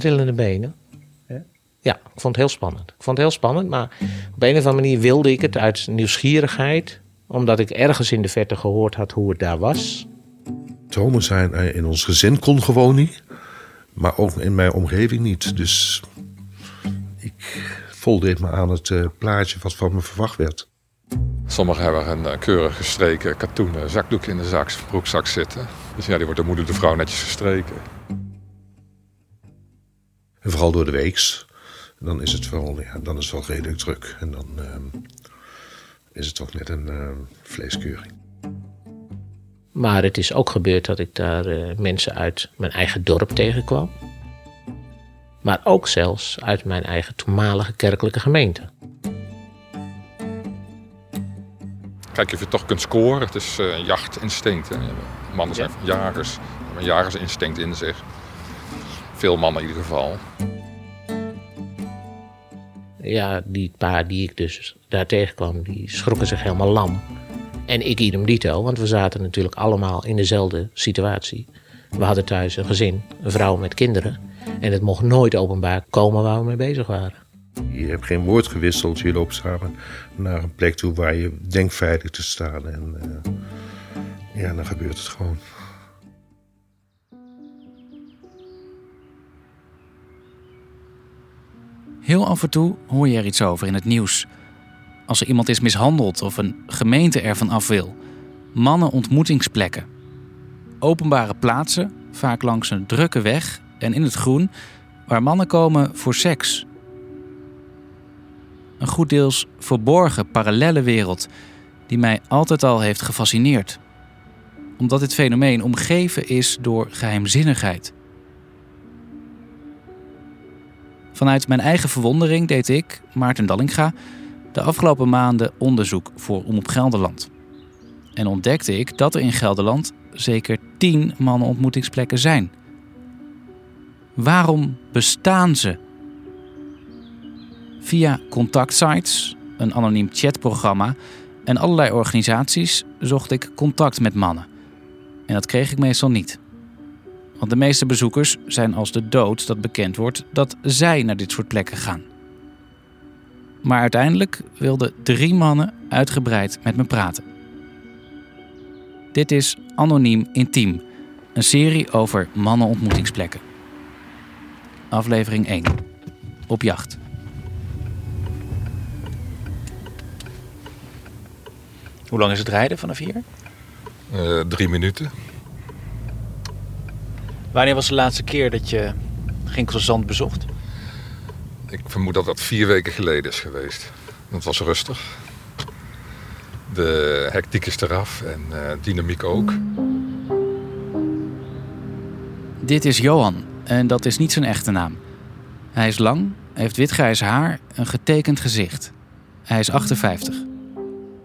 trillende benen. Ja, ik vond het heel spannend. Ik vond het heel spannend, maar op een of andere manier wilde ik het uit nieuwsgierigheid. Omdat ik ergens in de verte gehoord had hoe het daar was. Dromen zijn eh, in ons gezin kon gewoon niet. Maar ook in mijn omgeving niet. Dus ik voldeed me aan het eh, plaatje wat van me verwacht werd. Sommigen hebben een uh, keurig gestreken katoenen zakdoek in de zak, broekzak zitten. Dus ja, die wordt de moeder de vrouw netjes gestreken. En vooral door de weeks. Dan is het wel, ja, dan is het wel redelijk druk. En dan ehm, is het toch net een ehm, vleeskeuring. Maar het is ook gebeurd dat ik daar uh, mensen uit mijn eigen dorp tegenkwam. Maar ook zelfs uit mijn eigen toenmalige kerkelijke gemeente. Kijk, of je toch kunt scoren. Het is uh, jachtinstinct. Hè. Mannen zijn ja. jagers. Hebben een jagersinstinct in zich. Veel mannen in ieder geval. Ja, die paar die ik dus daar tegenkwam, die schrokken zich helemaal lam. En ik idem dito, want we zaten natuurlijk allemaal in dezelfde situatie. We hadden thuis een gezin, een vrouw met kinderen. En het mocht nooit openbaar komen waar we mee bezig waren. Je hebt geen woord gewisseld, je loopt samen naar een plek toe waar je denkt veilig te staan. En uh, ja, dan gebeurt het gewoon. Heel af en toe hoor je er iets over in het nieuws. Als er iemand is mishandeld of een gemeente ervan af wil. Mannen-ontmoetingsplekken. Openbare plaatsen, vaak langs een drukke weg en in het groen, waar mannen komen voor seks. Een goed deels verborgen parallelle wereld die mij altijd al heeft gefascineerd. Omdat dit fenomeen omgeven is door geheimzinnigheid. Vanuit mijn eigen verwondering deed ik, Maarten Dallinga, de afgelopen maanden onderzoek voor Omroep Gelderland. En ontdekte ik dat er in Gelderland zeker tien mannenontmoetingsplekken zijn. Waarom bestaan ze? Via contactsites, een anoniem chatprogramma en allerlei organisaties zocht ik contact met mannen. En dat kreeg ik meestal niet. Want de meeste bezoekers zijn als de dood dat bekend wordt dat zij naar dit soort plekken gaan. Maar uiteindelijk wilden drie mannen uitgebreid met me praten. Dit is Anoniem Intiem, een serie over mannenontmoetingsplekken. Aflevering 1. Op jacht. Hoe lang is het rijden vanaf hier? Uh, drie minuten. Wanneer was de laatste keer dat je Ginkelse Zand bezocht? Ik vermoed dat dat vier weken geleden is geweest. Het was rustig. De hectiek is eraf en uh, dynamiek ook. Dit is Johan en dat is niet zijn echte naam. Hij is lang, heeft witgrijs haar, een getekend gezicht. Hij is 58.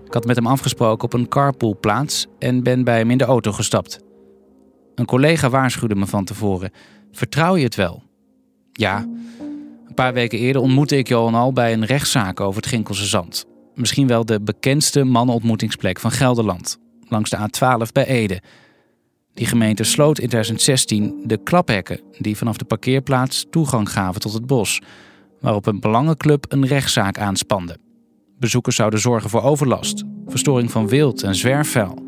Ik had met hem afgesproken op een carpoolplaats en ben bij hem in de auto gestapt. Een collega waarschuwde me van tevoren. Vertrouw je het wel? Ja. Een paar weken eerder ontmoette ik Johan al bij een rechtszaak over het Ginkelse Zand. Misschien wel de bekendste mannenontmoetingsplek van Gelderland. Langs de A12 bij Ede. Die gemeente sloot in 2016 de klaphekken die vanaf de parkeerplaats toegang gaven tot het bos. Waarop een belangenclub een rechtszaak aanspande. Bezoekers zouden zorgen voor overlast, verstoring van wild en zwerfvuil.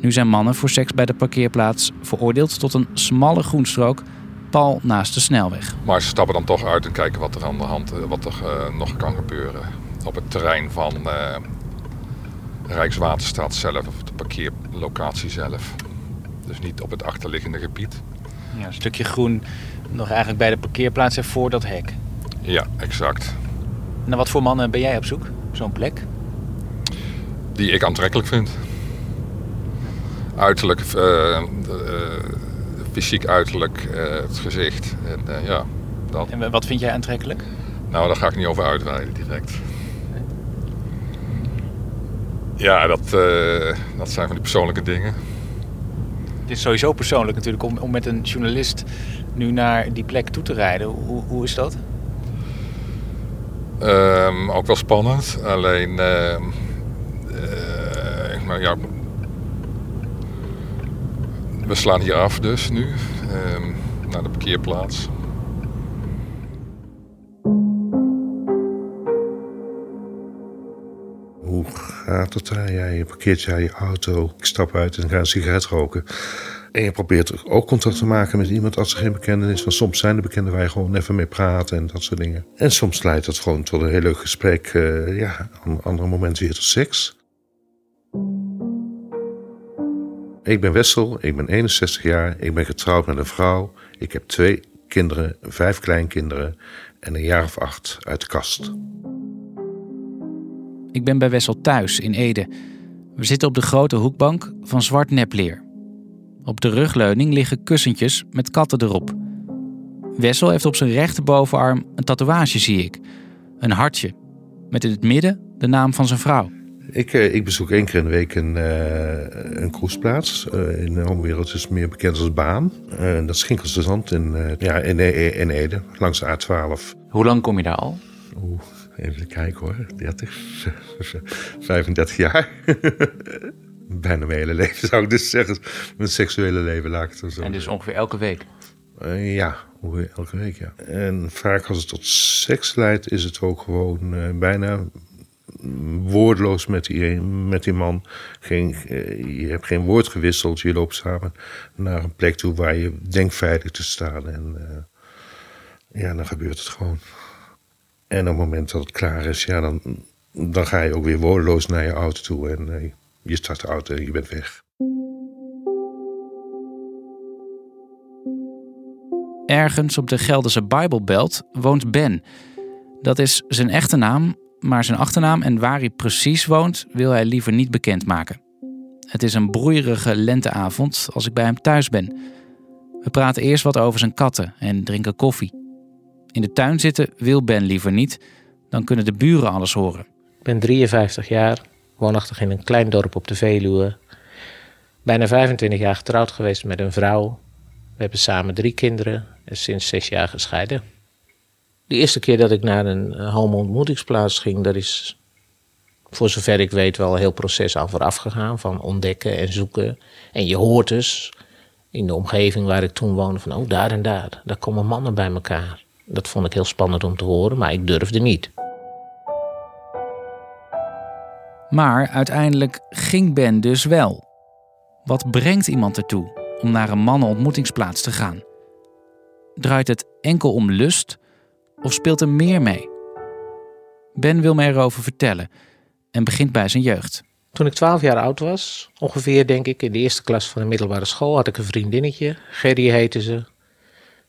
Nu zijn mannen voor seks bij de parkeerplaats veroordeeld tot een smalle groenstrook pal naast de snelweg. Maar ze stappen dan toch uit en kijken wat er aan de hand eh, wat er, uh, nog kan gebeuren op het terrein van uh, Rijkswaterstaat zelf of de parkeerlocatie zelf. Dus niet op het achterliggende gebied. Ja, een stukje groen nog eigenlijk bij de parkeerplaats en voor dat hek. Ja, exact. Naar wat voor mannen ben jij op zoek? Zo'n plek? Die ik aantrekkelijk vind uiterlijk, uh, fysiek uiterlijk, uh, het gezicht. En, ja, dat. en wat vind jij aantrekkelijk? Nou, daar ga ik niet over uitweiden direct. Ja, dat, dat zijn van die persoonlijke dingen. Het is sowieso persoonlijk natuurlijk om, om met een journalist nu naar die plek toe te rijden. Hoe, hoe is dat? Um, ook wel spannend. Alleen, uh, uh, ja, we slaan hier af dus nu ehm, naar de parkeerplaats. Hoe gaat het daar? Ja, je parkeert jij je auto, ik stap uit en ga een sigaret roken. En je probeert ook contact te maken met iemand als er geen bekende is. Want soms zijn de bekenden waar je gewoon even mee praat en dat soort dingen. En soms leidt dat gewoon tot een heel leuk gesprek. Uh, ja, een andere momenten weer tot seks. Ik ben Wessel, ik ben 61 jaar, ik ben getrouwd met een vrouw. Ik heb twee kinderen, vijf kleinkinderen en een jaar of acht uit de kast. Ik ben bij Wessel thuis in Ede. We zitten op de grote hoekbank van zwart nepleer. Op de rugleuning liggen kussentjes met katten erop. Wessel heeft op zijn rechterbovenarm een tatoeage, zie ik. Een hartje, met in het midden de naam van zijn vrouw. Ik, eh, ik bezoek één keer in de week een, uh, een cruiseplaats. Uh, in de homewereld is meer bekend als Baan. dat is Ginkelse Zand in, ja, in, in Ede, langs de A12. Hoe lang kom je daar al? Oeh, even kijken hoor. 30, 35 jaar. Bijna mijn hele leven zou ik dus zeggen. Mijn seksuele leven laat ik het zo. En dus ongeveer elke week? ja, ongeveer elke week ja. En vaak als het tot seks leidt is het ook gewoon bijna woordloos met die, met die man. Geen, eh, je hebt geen woord gewisseld. Je loopt samen naar een plek toe waar je denkt veilig te staan. En uh, ja, dan gebeurt het gewoon. En op het moment dat het klaar is, ja, dan, dan ga je ook weer woordloos naar je auto toe. En uh, je start de auto en je bent weg. Ergens op de Gelderse Bijbelbelt woont Ben. Dat is zijn echte naam, maar zijn achternaam en waar hij precies woont wil hij liever niet bekendmaken. Het is een broeierige lenteavond als ik bij hem thuis ben. We praten eerst wat over zijn katten en drinken koffie. In de tuin zitten wil Ben liever niet, dan kunnen de buren alles horen. Ik ben 53 jaar, woonachtig in een klein dorp op de Veluwe. Bijna 25 jaar getrouwd geweest met een vrouw. We hebben samen drie kinderen en sinds zes jaar gescheiden. De eerste keer dat ik naar een eh, homo-ontmoetingsplaats ging, dat is voor zover ik weet wel een heel proces aan vooraf gegaan. Van ontdekken en zoeken. En je hoort dus in de omgeving waar ik toen woonde van, oh daar en daar, daar komen mannen bij elkaar. Dat vond ik heel spannend om te horen, maar ik durfde niet. Maar uiteindelijk ging Ben dus wel. Wat brengt iemand ertoe om naar een mannenontmoetingsplaats te gaan? Draait het enkel om lust of speelt er meer mee? Ben wil me erover vertellen en begint bij zijn jeugd. Toen ik 12 jaar oud was, ongeveer denk ik, in de eerste klas van de middelbare school, had ik een vriendinnetje. Gerry heette ze.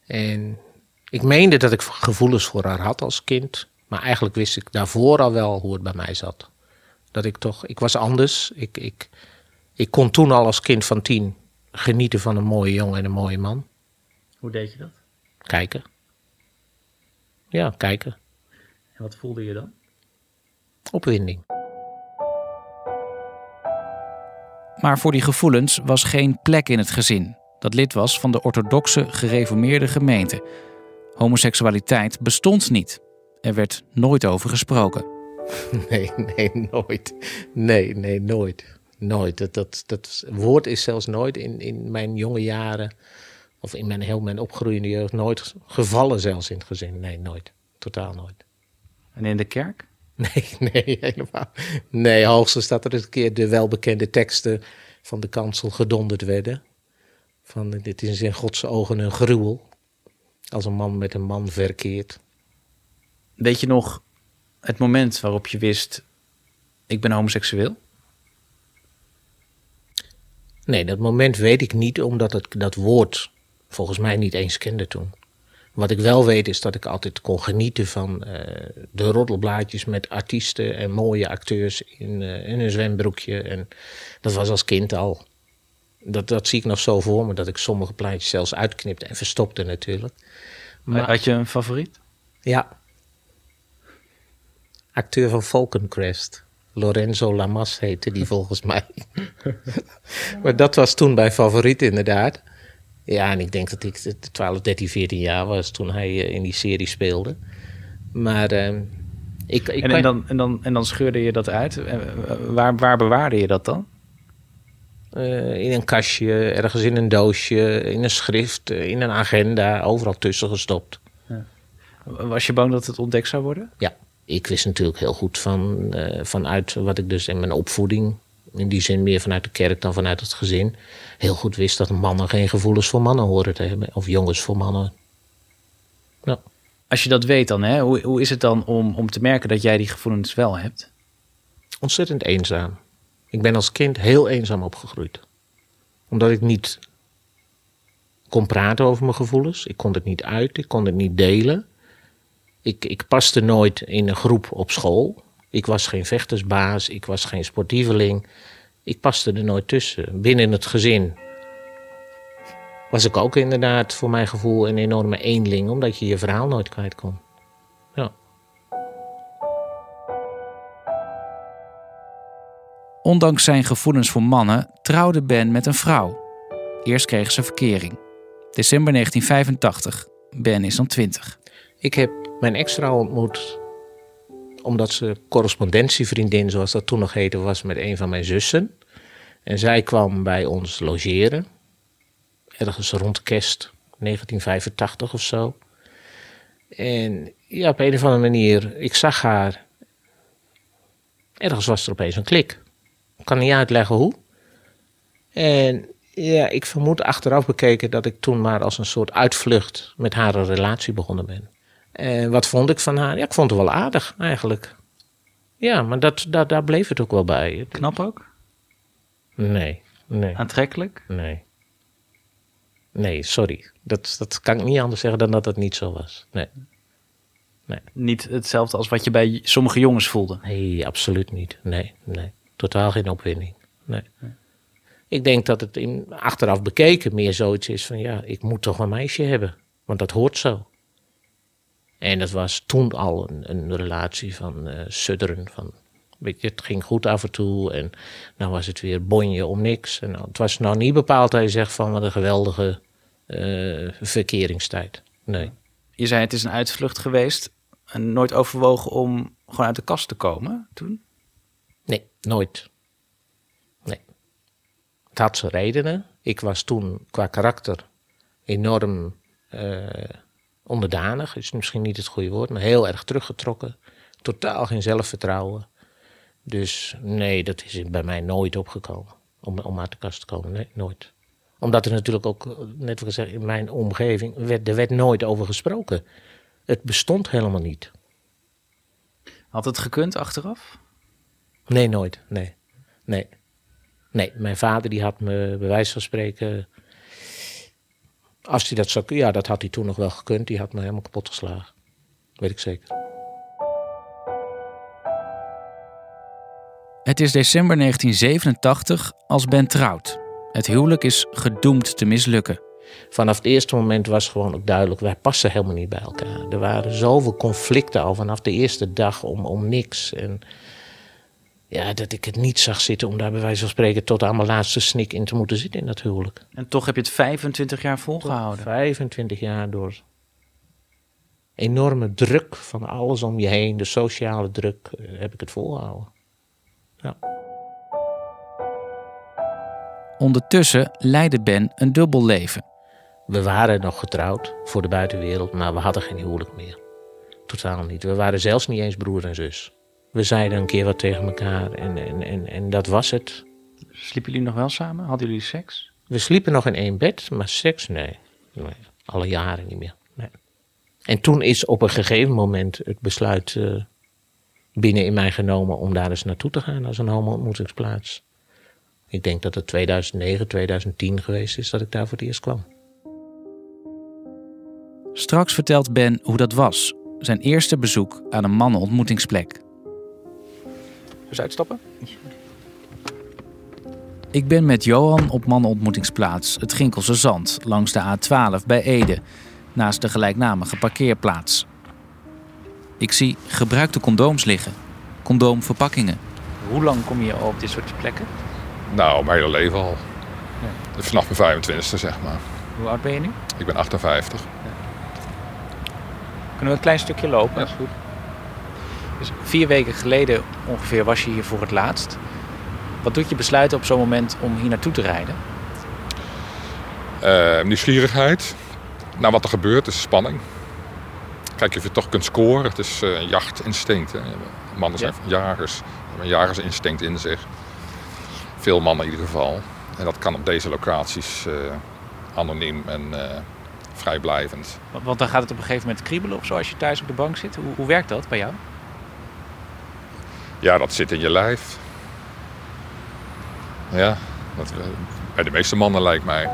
En ik meende dat ik gevoelens voor haar had als kind. Maar eigenlijk wist ik daarvoor al wel hoe het bij mij zat. Dat ik toch, ik was anders. Ik, ik, ik kon toen al als kind van tien genieten van een mooie jongen en een mooie man. Hoe deed je dat? Kijken ja, kijken. En wat voelde je dan? Opwinding. Maar voor die gevoelens was geen plek in het gezin. Dat lid was van de orthodoxe gereformeerde gemeente. Homoseksualiteit bestond niet. Er werd nooit over gesproken. Nee, nee, nooit. Nee, nee, nooit. Nooit. Dat, dat, dat woord is zelfs nooit in, in mijn jonge jaren of in mijn heel mijn opgroeiende jeugd nooit gevallen zelfs in het gezin. Nee, nooit. Totaal nooit. En in de kerk? Nee, nee, helemaal. Nee, hoogstens dat er een keer de welbekende teksten van de kansel gedonderd werden. Van dit is in Gods ogen een gruwel. Als een man met een man verkeert. Weet je nog het moment waarop je wist: ik ben homoseksueel? Nee, dat moment weet ik niet, omdat het, dat woord volgens mij niet eens kende toen. Wat ik wel weet is dat ik altijd kon genieten van uh, de roddelblaadjes met artiesten en mooie acteurs in, uh, in een zwembroekje. En dat was als kind al. Dat, dat zie ik nog zo voor me, dat ik sommige plaatjes zelfs uitknipte en verstopte natuurlijk. Maar, Had je een favoriet? Ja. Acteur van Falconcrest. Lorenzo Lamas heette die volgens mij. maar dat was toen mijn favoriet inderdaad. Ja, en ik denk dat ik 12, 13, 14 jaar was toen hij uh, in die serie speelde. Maar uh, ik, ik en, en, dan, en, dan, en dan scheurde je dat uit. Eh, waar, waar bewaarde je dat dan? Uh, in een kastje, ergens in een doosje, in een schrift, in een agenda, overal tussen gestopt. Ja. Was je bang dat het ontdekt zou worden? Ja, ik wist natuurlijk heel goed van, eh, vanuit wat ik dus in mijn opvoeding, in die zin meer vanuit de kerk dan vanuit het gezin, heel goed wist dat mannen geen gevoelens voor mannen horen te hebben. Of jongens voor mannen. Nou, Als je dat weet dan, hè, hoe, hoe is het dan om, om te merken dat jij die gevoelens wel hebt? ontzettend eenzaam. Ik ben als kind heel eenzaam opgegroeid. Omdat ik niet kon praten over mijn gevoelens. Ik kon het niet uit, ik kon het niet delen. Ik, ik paste nooit in een groep op school. Ik was geen vechtersbaas, ik was geen sportieveling. Ik paste er nooit tussen. Binnen het gezin was ik ook inderdaad voor mijn gevoel een enorme eenling, omdat je je verhaal nooit kwijt kon. Ja. Ondanks zijn gevoelens voor mannen trouwde Ben met een vrouw. Eerst kregen ze verkering. December 1985. Ben is dan 20. Ik heb mijn ex-vrouw ontmoet omdat ze correspondentievriendin, zoals dat toen nog heette, was met een van mijn zussen. En zij kwam bij ons logeren, ergens rond kerst 1985 of zo. En ja, op een of andere manier, ik zag haar. Ergens was er opeens een klik. Ik kan niet uitleggen hoe. En ja, ik vermoed achteraf bekeken dat ik toen maar als een soort uitvlucht met haar een relatie begonnen ben. En wat vond ik van haar? Ja, ik vond het wel aardig eigenlijk. Ja, maar dat, dat, daar bleef het ook wel bij. Knap ook? Nee, nee, Aantrekkelijk? nee. Nee, sorry. Dat, dat kan ik niet anders zeggen dan dat het niet zo was. Nee, Niet hetzelfde als wat je bij sommige jongens voelde. nee absoluut niet. Nee, nee. Totaal geen opwinding. Nee. Ik denk dat het in, achteraf bekeken meer zoiets is van ja, ik moet toch een meisje hebben. Want dat hoort zo. En dat was toen al een, een relatie van eh sudderen. Van, weet je, het ging goed af en toe en nou was het weer bonje om niks. En het was nou niet bepaald dat je zegt van wat een geweldige eh, verkeringstijd. Nee. Je zei het is een uitvlucht geweest. En nooit overwogen om gewoon uit de kast te komen toen? Nee, nooit. Nee. Het had zijn redenen. Ik was toen qua karakter enorm eh, onderdanig, is misschien niet het goede woord, maar heel erg teruggetrokken. Totaal geen zelfvertrouwen. Dus nee, dat is bij mij nooit opgekomen. Om, om uit de kast te komen, nee, nooit. Omdat er natuurlijk ook, eh, net zeg, in mijn omgeving, werd, er werd nooit over gesproken. Het bestond helemaal niet. Had het gekund achteraf? Nee, nooit. Nee. Nee. Nee, mijn vader die had me bij wijze van spreken. Als hij dat zou kunnen, ja, dat had hij toen nog wel gekund. Die had me helemaal kapot geslagen. Weet ik zeker. Het is december 1987 als Ben trouwt. Het huwelijk is gedoemd te mislukken. Vanaf het eerste moment was gewoon ook duidelijk, wij passen helemaal niet bij elkaar. Er waren zoveel conflicten al vanaf de eerste dag om, om niks. En ja, dat ik het niet zag zitten om daar bij wijze van spreken tot aan mijn laatste snik in te moeten zitten in dat huwelijk. En toch heb je het 25 jaar volgehouden. 25 jaar door enorme druk van alles om je heen, de sociale druk, eh, heb ik het volgehouden. Ja. Ondertussen leidde Ben een dubbel leven. We waren nog getrouwd voor de buitenwereld, maar we hadden geen huwelijk meer. Totaal niet. We waren zelfs niet eens broer en zus. We zeiden een keer wat tegen elkaar en, en, en, en dat was het. Sliepen jullie nog wel samen? Hadden jullie seks? We sliepen nog in één bed, maar seks, nee. nee. Alle jaren niet meer. Nee. En toen is op een gegeven moment het besluit eh, binnen in mij genomen om daar eens naartoe te gaan als een homo-ontmoetingsplaats. Ik denk dat het 2009, 2010 geweest is dat ik daar voor het eerst kwam. Straks vertelt Ben hoe dat was. Zijn eerste bezoek aan een mannenontmoetingsplek. Dus uitstappen? Ik ben met Johan op mannenontmoetingsplaats, het Ginkelse Zand, langs de A12 bij Ede, naast de gelijknamige parkeerplaats. Ik zie gebruikte condooms liggen, condoomverpakkingen. Hoe lang kom je op dit soort plekken? Nou, mijn hele leven al. Dus vanaf mijn 25e, zeg maar. Hoe oud ben je nu? Ik ben 58. Kunnen we een klein stukje lopen? Ja. Dat is goed. Dus vier weken geleden ongeveer was je hier voor het laatst. Wat doet je besluiten op zo'n moment om hier naartoe te rijden? Eh, nieuwsgierigheid naar wat er gebeurt, is spanning. Kijk, of je toch kunt scoren. Het is uh, jachtinstinct. Hè. Mannen zijn jagers. Hebben een jagersinstinct in zich. Veel mannen in ieder geval. En dat kan op deze locaties uh, anoniem en vrijblijvend. Want dan gaat het op een gegeven moment kriebelen of zo als je thuis op de bank zit. Hoe, hoe werkt dat bij jou? Ja, dat zit in je lijf. Ja, dat, bij de meeste mannen lijkt mij.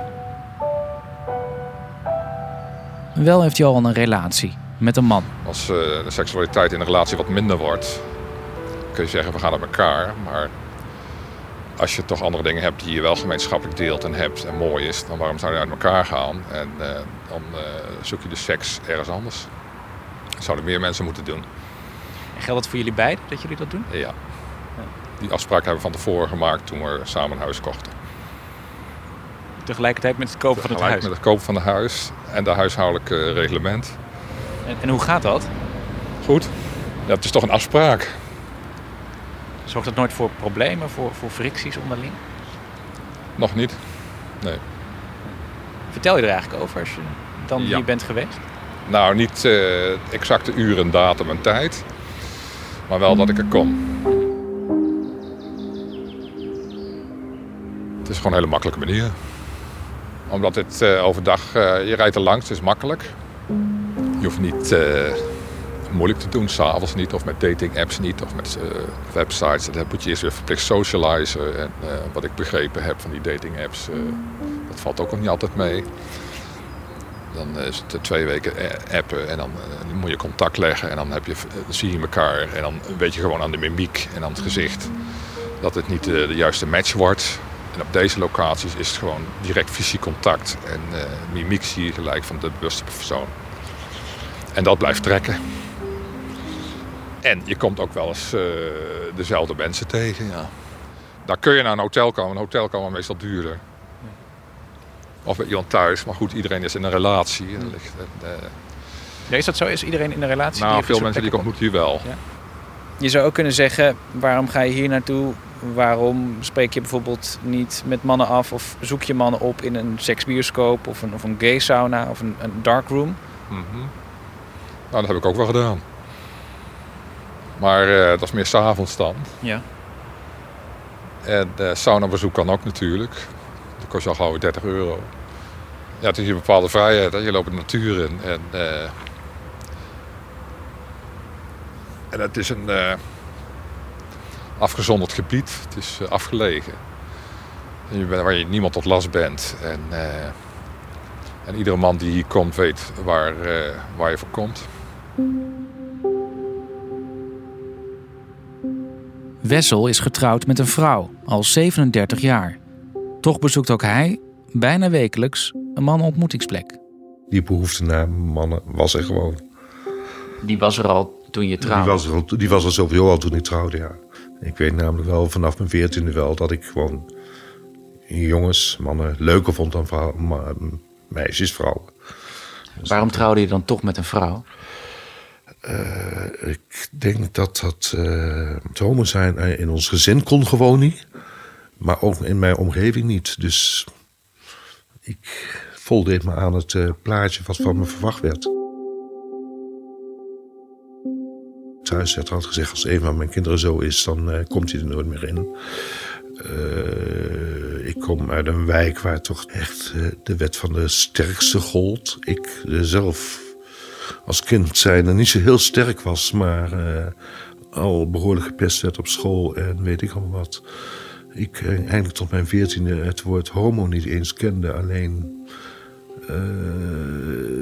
Wel heeft al een relatie met een man. Als uh, de seksualiteit in een relatie wat minder wordt, kun je zeggen we gaan uit elkaar. Maar als je toch andere dingen hebt die je wel gemeenschappelijk deelt en hebt en mooi is, dan waarom zou je uit elkaar gaan? En uh, dan uh, zoek je de seks ergens anders. Dat zouden meer mensen moeten doen. Geldt dat voor jullie beiden, dat jullie dat doen? Ja. Die afspraak hebben we van tevoren gemaakt toen we samen een huis kochten. Tegelijkertijd met het kopen van het huis? met het kopen van het huis en de huishoudelijke reglement. En, en hoe gaat dat? Goed. Ja, het is toch een afspraak. Zorgt dat nooit voor problemen, voor, voor fricties onderling? Nog niet. Nee. Vertel je er eigenlijk over als je dan Ja. hier bent geweest? Nou, niet eh, exacte uren, datum en tijd. Maar wel dat ik er kom. Het is gewoon een hele makkelijke manier. Omdat het eh, overdag, eh, je rijdt er langs, het is makkelijk. Je hoeft niet eh, moeilijk te doen, s'avonds niet, of met dating apps niet, of met websites. Dat moet je eerst weer verplicht socializen. En wat ik begrepen heb van die dating apps, dat valt ook nog niet altijd mee. Dan is het eh, twee weken eh, appen en dan eh, moet je contact leggen en dan, heb je, dan zie je elkaar en dan weet je gewoon aan de mimiek en aan het gezicht dat het niet de juiste match wordt. En op deze locaties is het gewoon direct fysiek contact en mimiek zie je gelijk van de bewuste persoon. En dat blijft trekken. En je komt ook wel eens dezelfde mensen tegen, ja. Daar kun je naar een hotel komen. Een hotel kan wel meestal duurder. Of bij iemand thuis. Maar goed, iedereen is in een relatie. En er ligt, eh, Ja, is dat zo? Is iedereen in een relatie? nou, veel mensen die ik ontmoet hier wel. Je zou ook kunnen zeggen, waarom ga je hier naartoe? Waarom spreek je bijvoorbeeld niet met mannen af of zoek je mannen op in een seksbioscoop of een, of een gay sauna of een, een darkroom? Mhm. Nou, dat heb ik ook wel gedaan. Maar eh, dat is meer s'avonds dan. Ja. En uh, saunabezoek kan ook natuurlijk. Kost al gauw weer 30 euro. Ja, het is een bepaalde vrijheid. Je loopt de natuur in. En, eh, en het is een eh, afgezonderd gebied. Het is eh, afgelegen. En je bent, waar je niemand tot last bent. En, en iedere man die hier komt weet waar, waar je voor komt. Wessel is getrouwd met een vrouw, al 37 jaar. Toch bezoekt ook hij, bijna wekelijks, een mannenontmoetingsplek. Die behoefte naar mannen was er gewoon. Die was er al toen je Die was, er, al- die was er sowieso al toen ik trouwde, ja. Ik weet namelijk wel vanaf mijn veertiende wel dat ik gewoon jongens, mannen leuker vond dan vrouw, ma- meisjes, vrouwen. Waarom trouwde je dan toch met een vrouw? Eh, ik denk dat dat eh het homo zijn eh, in ons gezin kon gewoon niet. Maar ook in mijn omgeving niet. Dus ik voldeed me aan het eh, plaatje wat van me verwacht werd. Thuis werd er altijd gezegd, als een van mijn kinderen zo is, dan eh, komt hij er nooit meer in. Eh, ik kom uit een wijk waar toch echt de wet van de sterkste gold. Ik zelf als kind zijnde niet zo heel sterk was, maar al behoorlijk gepest werd op school en weet ik al wat. Ik eigenlijk tot mijn veertiende het woord homo niet eens kende, alleen eh,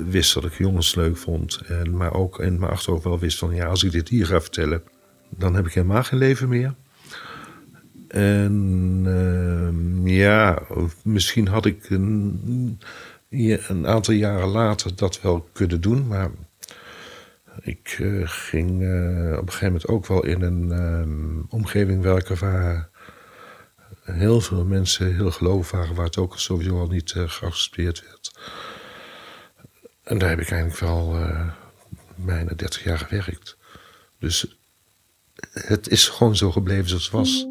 wist dat ik jongens leuk vond. En, maar ook in mijn achterhoofd wel wist van ja, als ik dit hier ga vertellen, dan heb ik helemaal geen leven meer. En ehm, ja, misschien had ik een, een aantal jaren later dat wel kunnen doen, maar ik eh, ging eh, op een gegeven moment ook wel in een ehm, omgeving werken waar heel veel mensen heel gelovig waren, waar het ook sowieso al niet eh, geaccepteerd werd. En daar heb ik eigenlijk wel eh, bijna 30 jaar gewerkt. Dus het is gewoon zo gebleven zoals het was.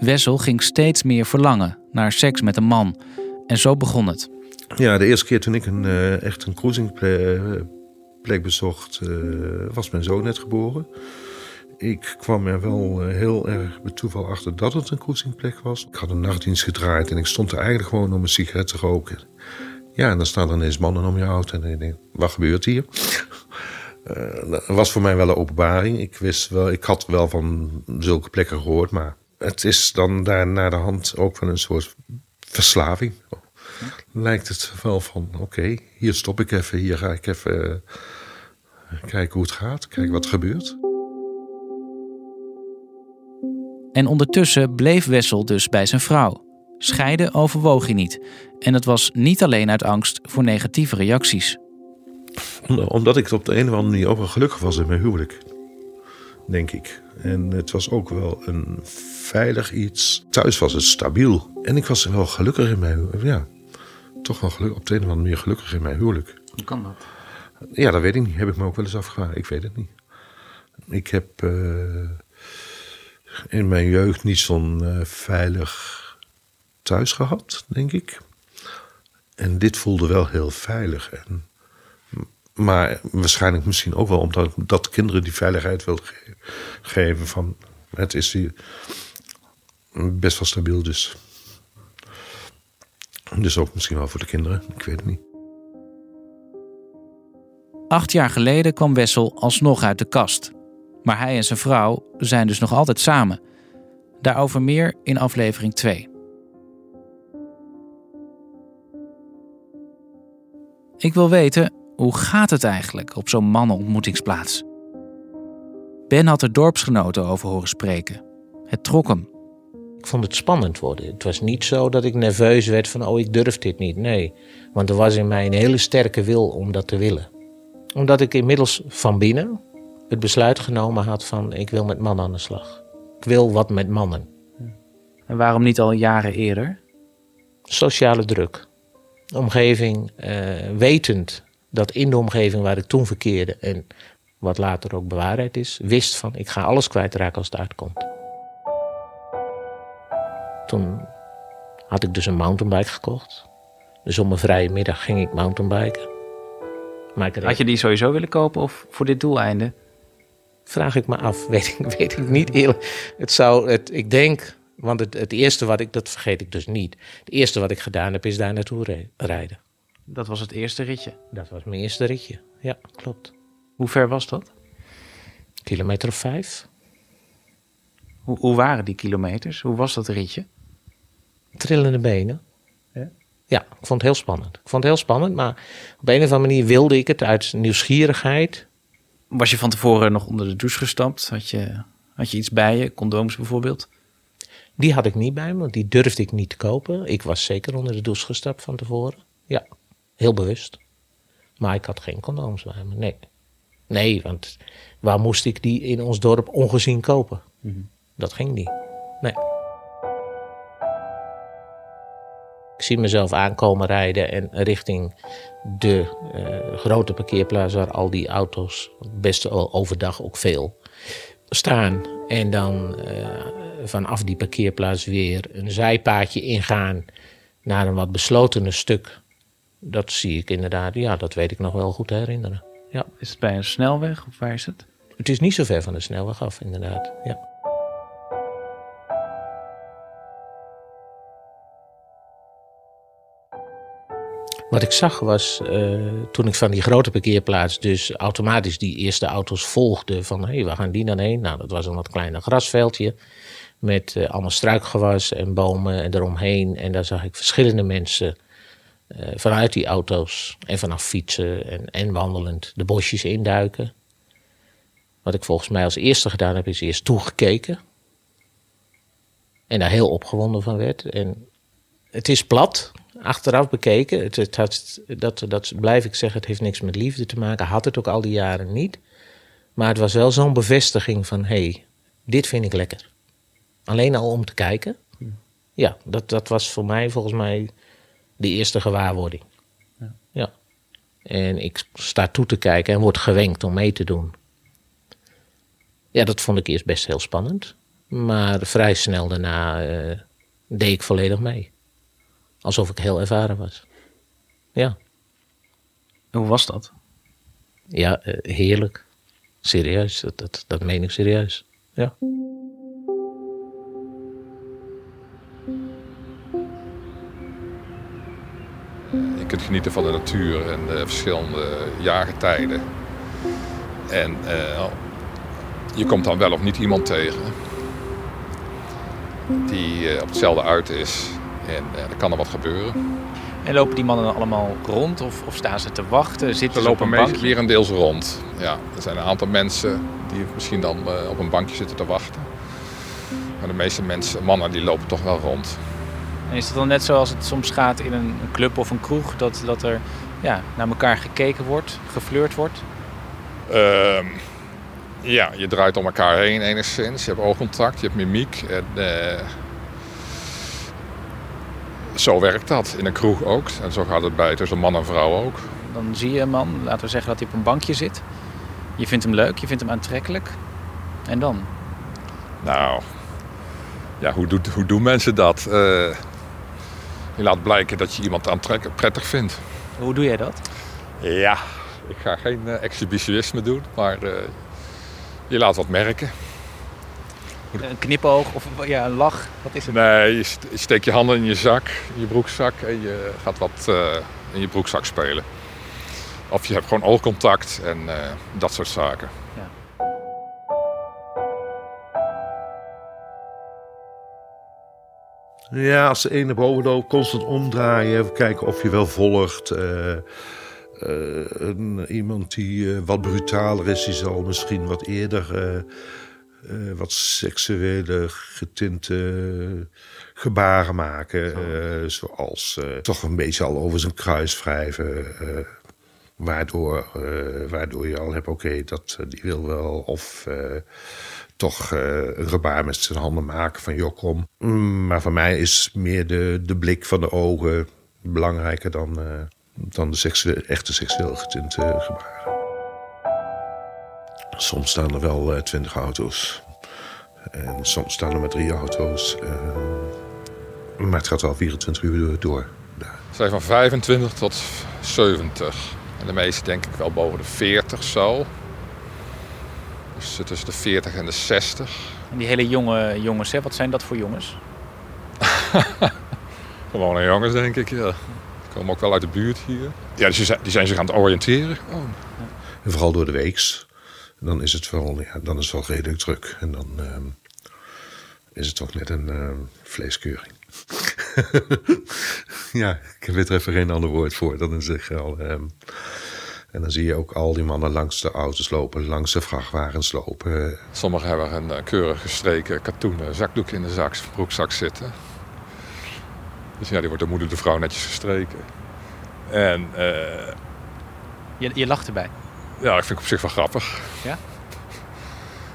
Wessel ging steeds meer verlangen naar seks met een man. En zo begon het. Ja, de eerste keer toen ik een, eh, echt een cruisingplek bezocht, was mijn zoon net geboren. Ik kwam er wel eh, heel erg bij toeval achter dat het een cruisingplek was. Ik had een nachtdienst gedraaid en ik stond er eigenlijk gewoon om een sigaret te roken. Ja, en dan staan er ineens mannen om je auto en ik denk, wat gebeurt hier? Uh, dat was voor mij wel een openbaring. Ik, wist wel, ik had wel van zulke plekken gehoord, maar het is dan daar naar de hand ook van een soort verslaving. Lijkt het wel van, oké, hier stop ik even, hier ga ik even uh, kijken hoe het gaat, kijken wat er gebeurt. En ondertussen bleef Wessel dus bij zijn vrouw. Scheiden overwoog hij niet. En dat was niet alleen uit angst voor negatieve reacties. Omdat ik op de een of andere manier ook wel gelukkig was in mijn huwelijk. Denk ik. En het was ook wel een veilig iets. Thuis was het stabiel. En ik was wel gelukkig in mijn huwelijk. Ja, toch wel gelukkig, op de een of andere manier gelukkig in mijn huwelijk. Hoe kan dat? Ja, dat weet ik niet. Heb ik me ook wel eens afgevraagd. Ik weet het niet. Ik heb uh, in mijn jeugd niet zo'n uh, veilig thuis gehad, denk ik. En dit voelde wel heel veilig. En, maar waarschijnlijk misschien ook wel omdat dat kinderen die veiligheid wil ge geven. Van, het is hier best wel stabiel dus. Dus ook misschien wel voor de kinderen, ik weet het niet. Acht jaar geleden kwam Wessel alsnog uit de kast. Maar hij en zijn vrouw zijn dus nog altijd samen. Daarover meer in aflevering 2. Ik wil weten, hoe gaat het eigenlijk op zo'n mannenontmoetingsplaats? Ben had er dorpsgenoten over horen spreken. Het trok hem. Ik vond het spannend worden. Het was niet zo dat ik nerveus werd van, oh, ik durf dit niet. Nee, want er was in mij een hele sterke wil om dat te willen. Omdat ik inmiddels van binnen het besluit genomen had van, ik wil met mannen aan de slag. Ik wil wat met mannen. En waarom niet al jaren eerder? Sociale druk. Omgeving, uh, wetend dat in de omgeving waar ik toen verkeerde en wat later ook bewaarheid is, wist van ik ga alles kwijtraken als het uitkomt. Toen had ik dus een mountainbike gekocht. Dus om een vrije middag ging ik mountainbiken. Maar ik had je die sowieso willen kopen of voor dit doeleinde? Vraag ik me af, weet ik, weet ik niet eerlijk. Het zou, het, ik denk, want het, het eerste wat ik, dat vergeet ik dus niet. Het eerste wat ik gedaan heb is daar naartoe rijden. Dat was het eerste ritje? Dat was mijn eerste ritje, ja, klopt. Hoe ver was dat? Kilometer of vijf. Hoe, hoe waren die kilometers? Hoe was dat ritje? Trillende benen. Ja? ja, ik vond het heel spannend. Ik vond het heel spannend, maar op een of andere manier wilde ik het uit nieuwsgierigheid. Was je van tevoren nog onder de douche gestapt? Had je, had je iets bij je, condooms bijvoorbeeld? Die had ik niet bij me, want die durfde ik niet te kopen. Ik was zeker onder de douche gestapt van tevoren. Ja, heel bewust. Maar ik had geen condooms bij me, nee. Nee, want waar moest ik die in ons dorp ongezien kopen? Mm -hmm. Dat ging niet. Nee. Ik zie mezelf aankomen rijden en richting de uh, grote parkeerplaats waar al die auto's, best overdag ook veel, staan. En dan uh, vanaf die parkeerplaats weer een zijpaadje ingaan naar een wat beslotener stuk. Dat zie ik inderdaad, ja, dat weet ik nog wel goed te herinneren. Ja. Is het bij een snelweg of waar is het? Het is niet zo ver van de snelweg af, inderdaad. Ja. Wat ik zag was, uh, toen ik van die grote parkeerplaats dus automatisch die eerste auto's volgde van hé, hey, waar gaan die dan heen? Nou, dat was een wat kleiner grasveldje met uh, allemaal struikgewas en bomen en eromheen. En daar zag ik verschillende mensen uh, vanuit die auto's en vanaf fietsen en, en wandelend de bosjes induiken. Wat ik volgens mij als eerste gedaan heb, is eerst toegekeken. En daar heel opgewonden van werd. En het is plat, achteraf bekeken. Het, het had, dat, dat blijf ik zeggen, het heeft niks met liefde te maken. Had het ook al die jaren niet. Maar het was wel zo'n bevestiging van, hé, hey, dit vind ik lekker. Alleen al om te kijken. Ja, dat, dat was voor mij volgens mij de eerste gewaarwording. Ja. ja. En ik sta toe te kijken en word gewenkt om mee te doen. Ja, dat vond ik eerst best heel spannend. Maar vrij snel daarna uh, deed ik volledig mee. Alsof ik heel ervaren was. Ja, Hoe was dat? ja eh, heerlijk. Serieus, dat, dat, dat meen ik serieus. Ja. Je kunt genieten van de natuur en de verschillende jaargetijden. En eh, je komt dan wel of niet iemand tegen die eh, op hetzelfde uit is. En eh, er kan er wat gebeuren. En lopen die mannen dan allemaal rond of, of staan ze te wachten? Zitten Ze ze op lopen een meestal bankje? weer een deels rond. Ja, er zijn een aantal mensen die misschien dan eh, op een bankje zitten te wachten. Maar de meeste mensen, mannen, die lopen toch wel rond. En is het dan net zoals het soms gaat in een club of een kroeg, dat, dat er ja, naar elkaar gekeken wordt, geflirt wordt? Ehm, ja, je draait om elkaar heen enigszins. Je hebt oogcontact, je hebt mimiek. En, eh, zo werkt dat. In een kroeg ook. En zo gaat het bij tussen man en vrouw ook. Dan zie je een man, laten we zeggen dat hij op een bankje zit. Je vindt hem leuk, je vindt hem aantrekkelijk. En dan? Nou, ja, hoe, doet, hoe doen mensen dat? Eh, je laat blijken dat je iemand aantrekkelijk prettig vindt. Hoe doe jij dat? Ja, ik ga geen eh, exhibitionisme doen, maar eh, je laat wat merken. Een knipoog of ja, een lach? Wat is het? Nee, je st- je steekt je handen in je zak, in je broekzak en je gaat wat eh, in je broekzak spelen. Of je hebt gewoon oogcontact en eh, dat soort zaken. Ja, als de een naar boven loopt, constant omdraaien. Even kijken of je wel volgt. Eh, eh, een- iemand die eh, wat brutaler is, die zal misschien wat eerder eh, wat seksuele getinte gebaren maken. eh, zoals eh, toch een beetje al over zijn kruis wrijven. waardoor, waardoor je al hebt, oké, dat die wil wel. Of toch een gebaar met zijn handen maken van joh, kom. Mm, Maar voor mij is meer de, de blik van de ogen belangrijker dan, dan de seksuele, echte seksueel getinte gebaren. Soms staan er wel eh, twintig auto's. En soms staan er maar drie auto's. eh, maar het gaat wel 24 uur door. daar. Ze zijn van 25 tot 70. En de meeste denk ik wel boven de 40 zo. Dus tussen de 40 en de 60. En die hele jonge jongens, hè? wat zijn dat voor jongens? Gewone jongens denk ik, ja. Die komen ook wel uit de buurt hier. Ja, dus die zijn, die zijn zich aan het oriënteren gewoon. En vooral door de weeks. Dan is het wel, ja, dan is het wel redelijk druk. En dan ehm, is het toch net een ehm, vleeskeuring. ja, ik weet er even geen ander woord voor. Dan is het al. ehm, en dan zie je ook al die mannen langs de auto's lopen, langs de vrachtwagens lopen. Sommigen hebben een eh, keurig gestreken katoenen zakdoek in de zak, broekzak zitten. Dus ja, die wordt de moeder de vrouw netjes gestreken. En eh, Je, je lacht erbij. Ja, ik vind het op zich wel grappig. Ja?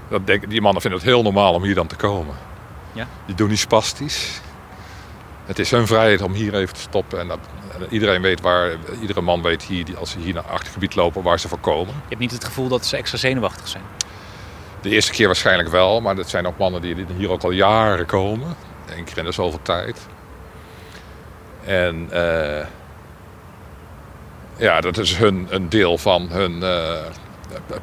Dat denk, die mannen vinden het heel normaal om hier dan te komen. Ja? Die doen niet spastisch. Het is hun vrijheid om hier even te stoppen. En dat, en iedereen weet waar, iedere man weet hier, die- als ze hier naar achtergebied lopen, waar ze voor komen. Je hebt niet het gevoel dat ze extra zenuwachtig zijn. De eerste keer waarschijnlijk wel, maar dat zijn ook mannen die hier ook al jaren komen. Eén keer in de zoveel tijd. En eh, ja, dat is hun, een deel van hun eh,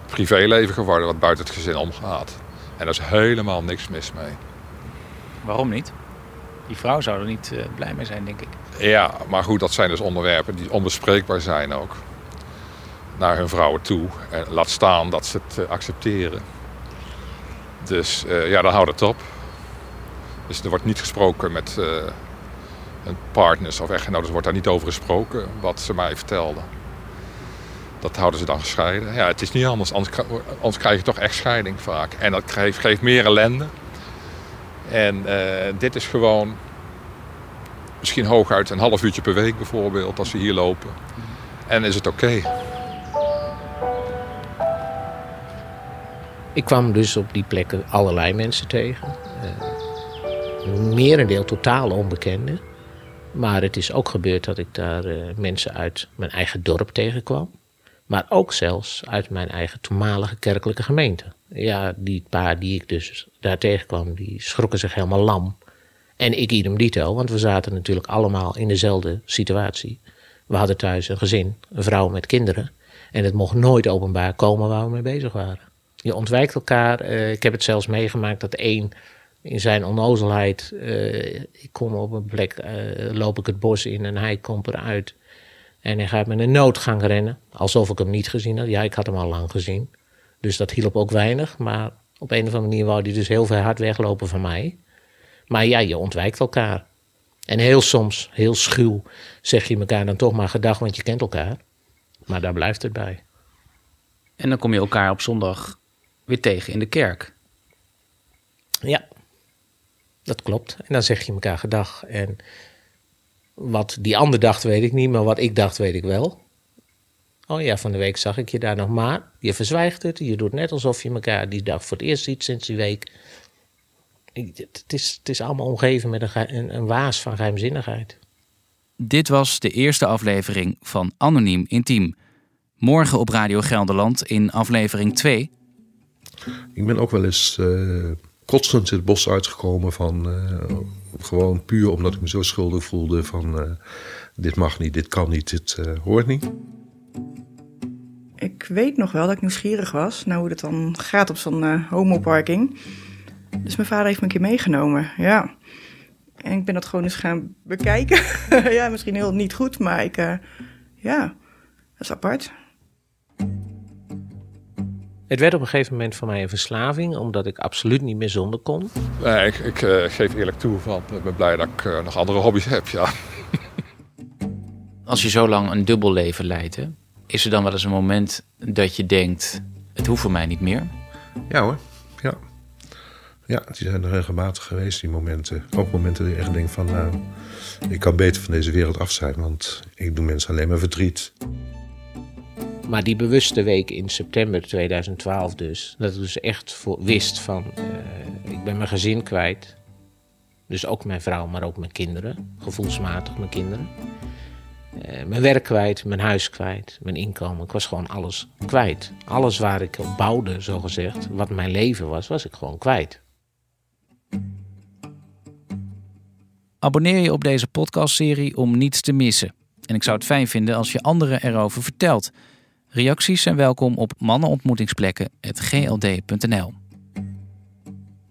privéleven geworden wat buiten het gezin omgaat. En daar is helemaal niks mis mee. Waarom niet? Die vrouw zou er niet eh, blij mee zijn, denk ik. Ja, maar goed, dat zijn dus onderwerpen die onbespreekbaar zijn ook. Naar hun vrouwen toe. En laat staan dat ze het eh, accepteren. Dus ja, dan houdt het op. Dus er wordt niet gesproken met partners of echtgenoten. Wordt daar niet over gesproken, wat ze mij vertelden. Dat houden ze dan gescheiden. Ja, het is niet anders. Anders, kri- anders krijg je toch echt scheiding vaak. En dat geeft, meer ellende. En eh, dit is gewoon misschien hooguit een half uurtje per week bijvoorbeeld, als we hier lopen. En is het oké. Ik kwam dus op die plekken allerlei mensen tegen. Eh merendeel totaal onbekenden. Maar het is ook gebeurd dat ik daar eh, mensen uit mijn eigen dorp tegenkwam. Maar ook zelfs uit mijn eigen toenmalige kerkelijke gemeente. Ja, die paar die ik dus daar tegenkwam, die schrokken zich helemaal lam. En ik idem dito, want we zaten natuurlijk allemaal in dezelfde situatie. We hadden thuis een gezin, een vrouw met kinderen. En het mocht nooit openbaar komen waar we mee bezig waren. Je ontwijkt elkaar. Eh, ik heb het zelfs meegemaakt dat één in zijn onnozelheid. eh, ik kom op een plek, eh, loop ik het bos in en hij komt eruit. En hij gaat met een noodgang rennen. Alsof ik hem niet gezien had. Ja, ik had hem al lang gezien. Dus dat hielp ook weinig. Maar op een of andere manier wou hij dus heel ver hard weglopen van mij. Maar ja, je ontwijkt elkaar. En heel soms, heel schuw, zeg je elkaar dan toch maar gedag, want je kent elkaar. Maar daar blijft het bij. En dan kom je elkaar op zondag weer tegen in de kerk. Dat klopt. En dan zeg je elkaar gedag. En wat die ander dacht, weet ik niet, maar wat ik dacht, weet ik wel. Oh ja, van de week zag ik je daar nog maar. Je verzwijgt het. Je doet net alsof je elkaar die dag voor het eerst ziet sinds die week. Het is, het is allemaal omgeven met een, ge- een, een waas van geheimzinnigheid. Dit was de eerste aflevering van Anoniem Intiem. Morgen op Radio Gelderland in aflevering 2. Ik ben ook wel eens eh kotsend het bos uitgekomen van... eh, gewoon puur omdat ik me zo schuldig voelde van... eh, dit mag niet, dit kan niet, dit eh, hoort niet. Ik weet nog wel dat ik nieuwsgierig was naar hoe het dan gaat op zo'n homoparking. Dus mijn vader heeft me een keer meegenomen, ja. En ik ben dat gewoon eens gaan bekijken. ja, misschien heel niet goed, maar ik, ja, dat is apart. Het werd op een gegeven moment voor mij een verslaving, omdat ik absoluut niet meer zonder kon. Nee, ik, ik eh, geef eerlijk toe, van, ik ben blij dat ik eh, nog andere hobby's heb. Ja. Als je zo lang een dubbel leven leidt, hè, is er dan wel eens een moment dat je denkt: het hoeft voor mij niet meer? Ja hoor, ja. Ja, die zijn er regelmatig geweest, die momenten. Ook momenten dat je echt denkt van... nou, ik kan beter van deze wereld af zijn, want ik doe mensen alleen maar verdriet. Maar die bewuste week in september 2012 dus, dat ik dus echt voor, wist van, eh, ik ben mijn gezin kwijt. Dus ook mijn vrouw, maar ook mijn kinderen, gevoelsmatig mijn kinderen. Eh, mijn werk kwijt, mijn huis kwijt, mijn inkomen. Ik was gewoon alles kwijt. Alles waar ik op bouwde, zogezegd, wat mijn leven was, was ik gewoon kwijt. Abonneer je op deze podcastserie om niets te missen. En ik zou het fijn vinden als je anderen erover vertelt. Reacties zijn welkom op mannenontmoetingsplekken.gld.nl.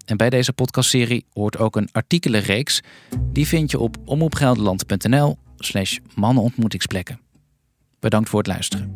En bij deze podcastserie hoort ook een artikelenreeks. Die vind je op omopgelderland.nl slash mannenontmoetingsplekken. Bedankt voor het luisteren.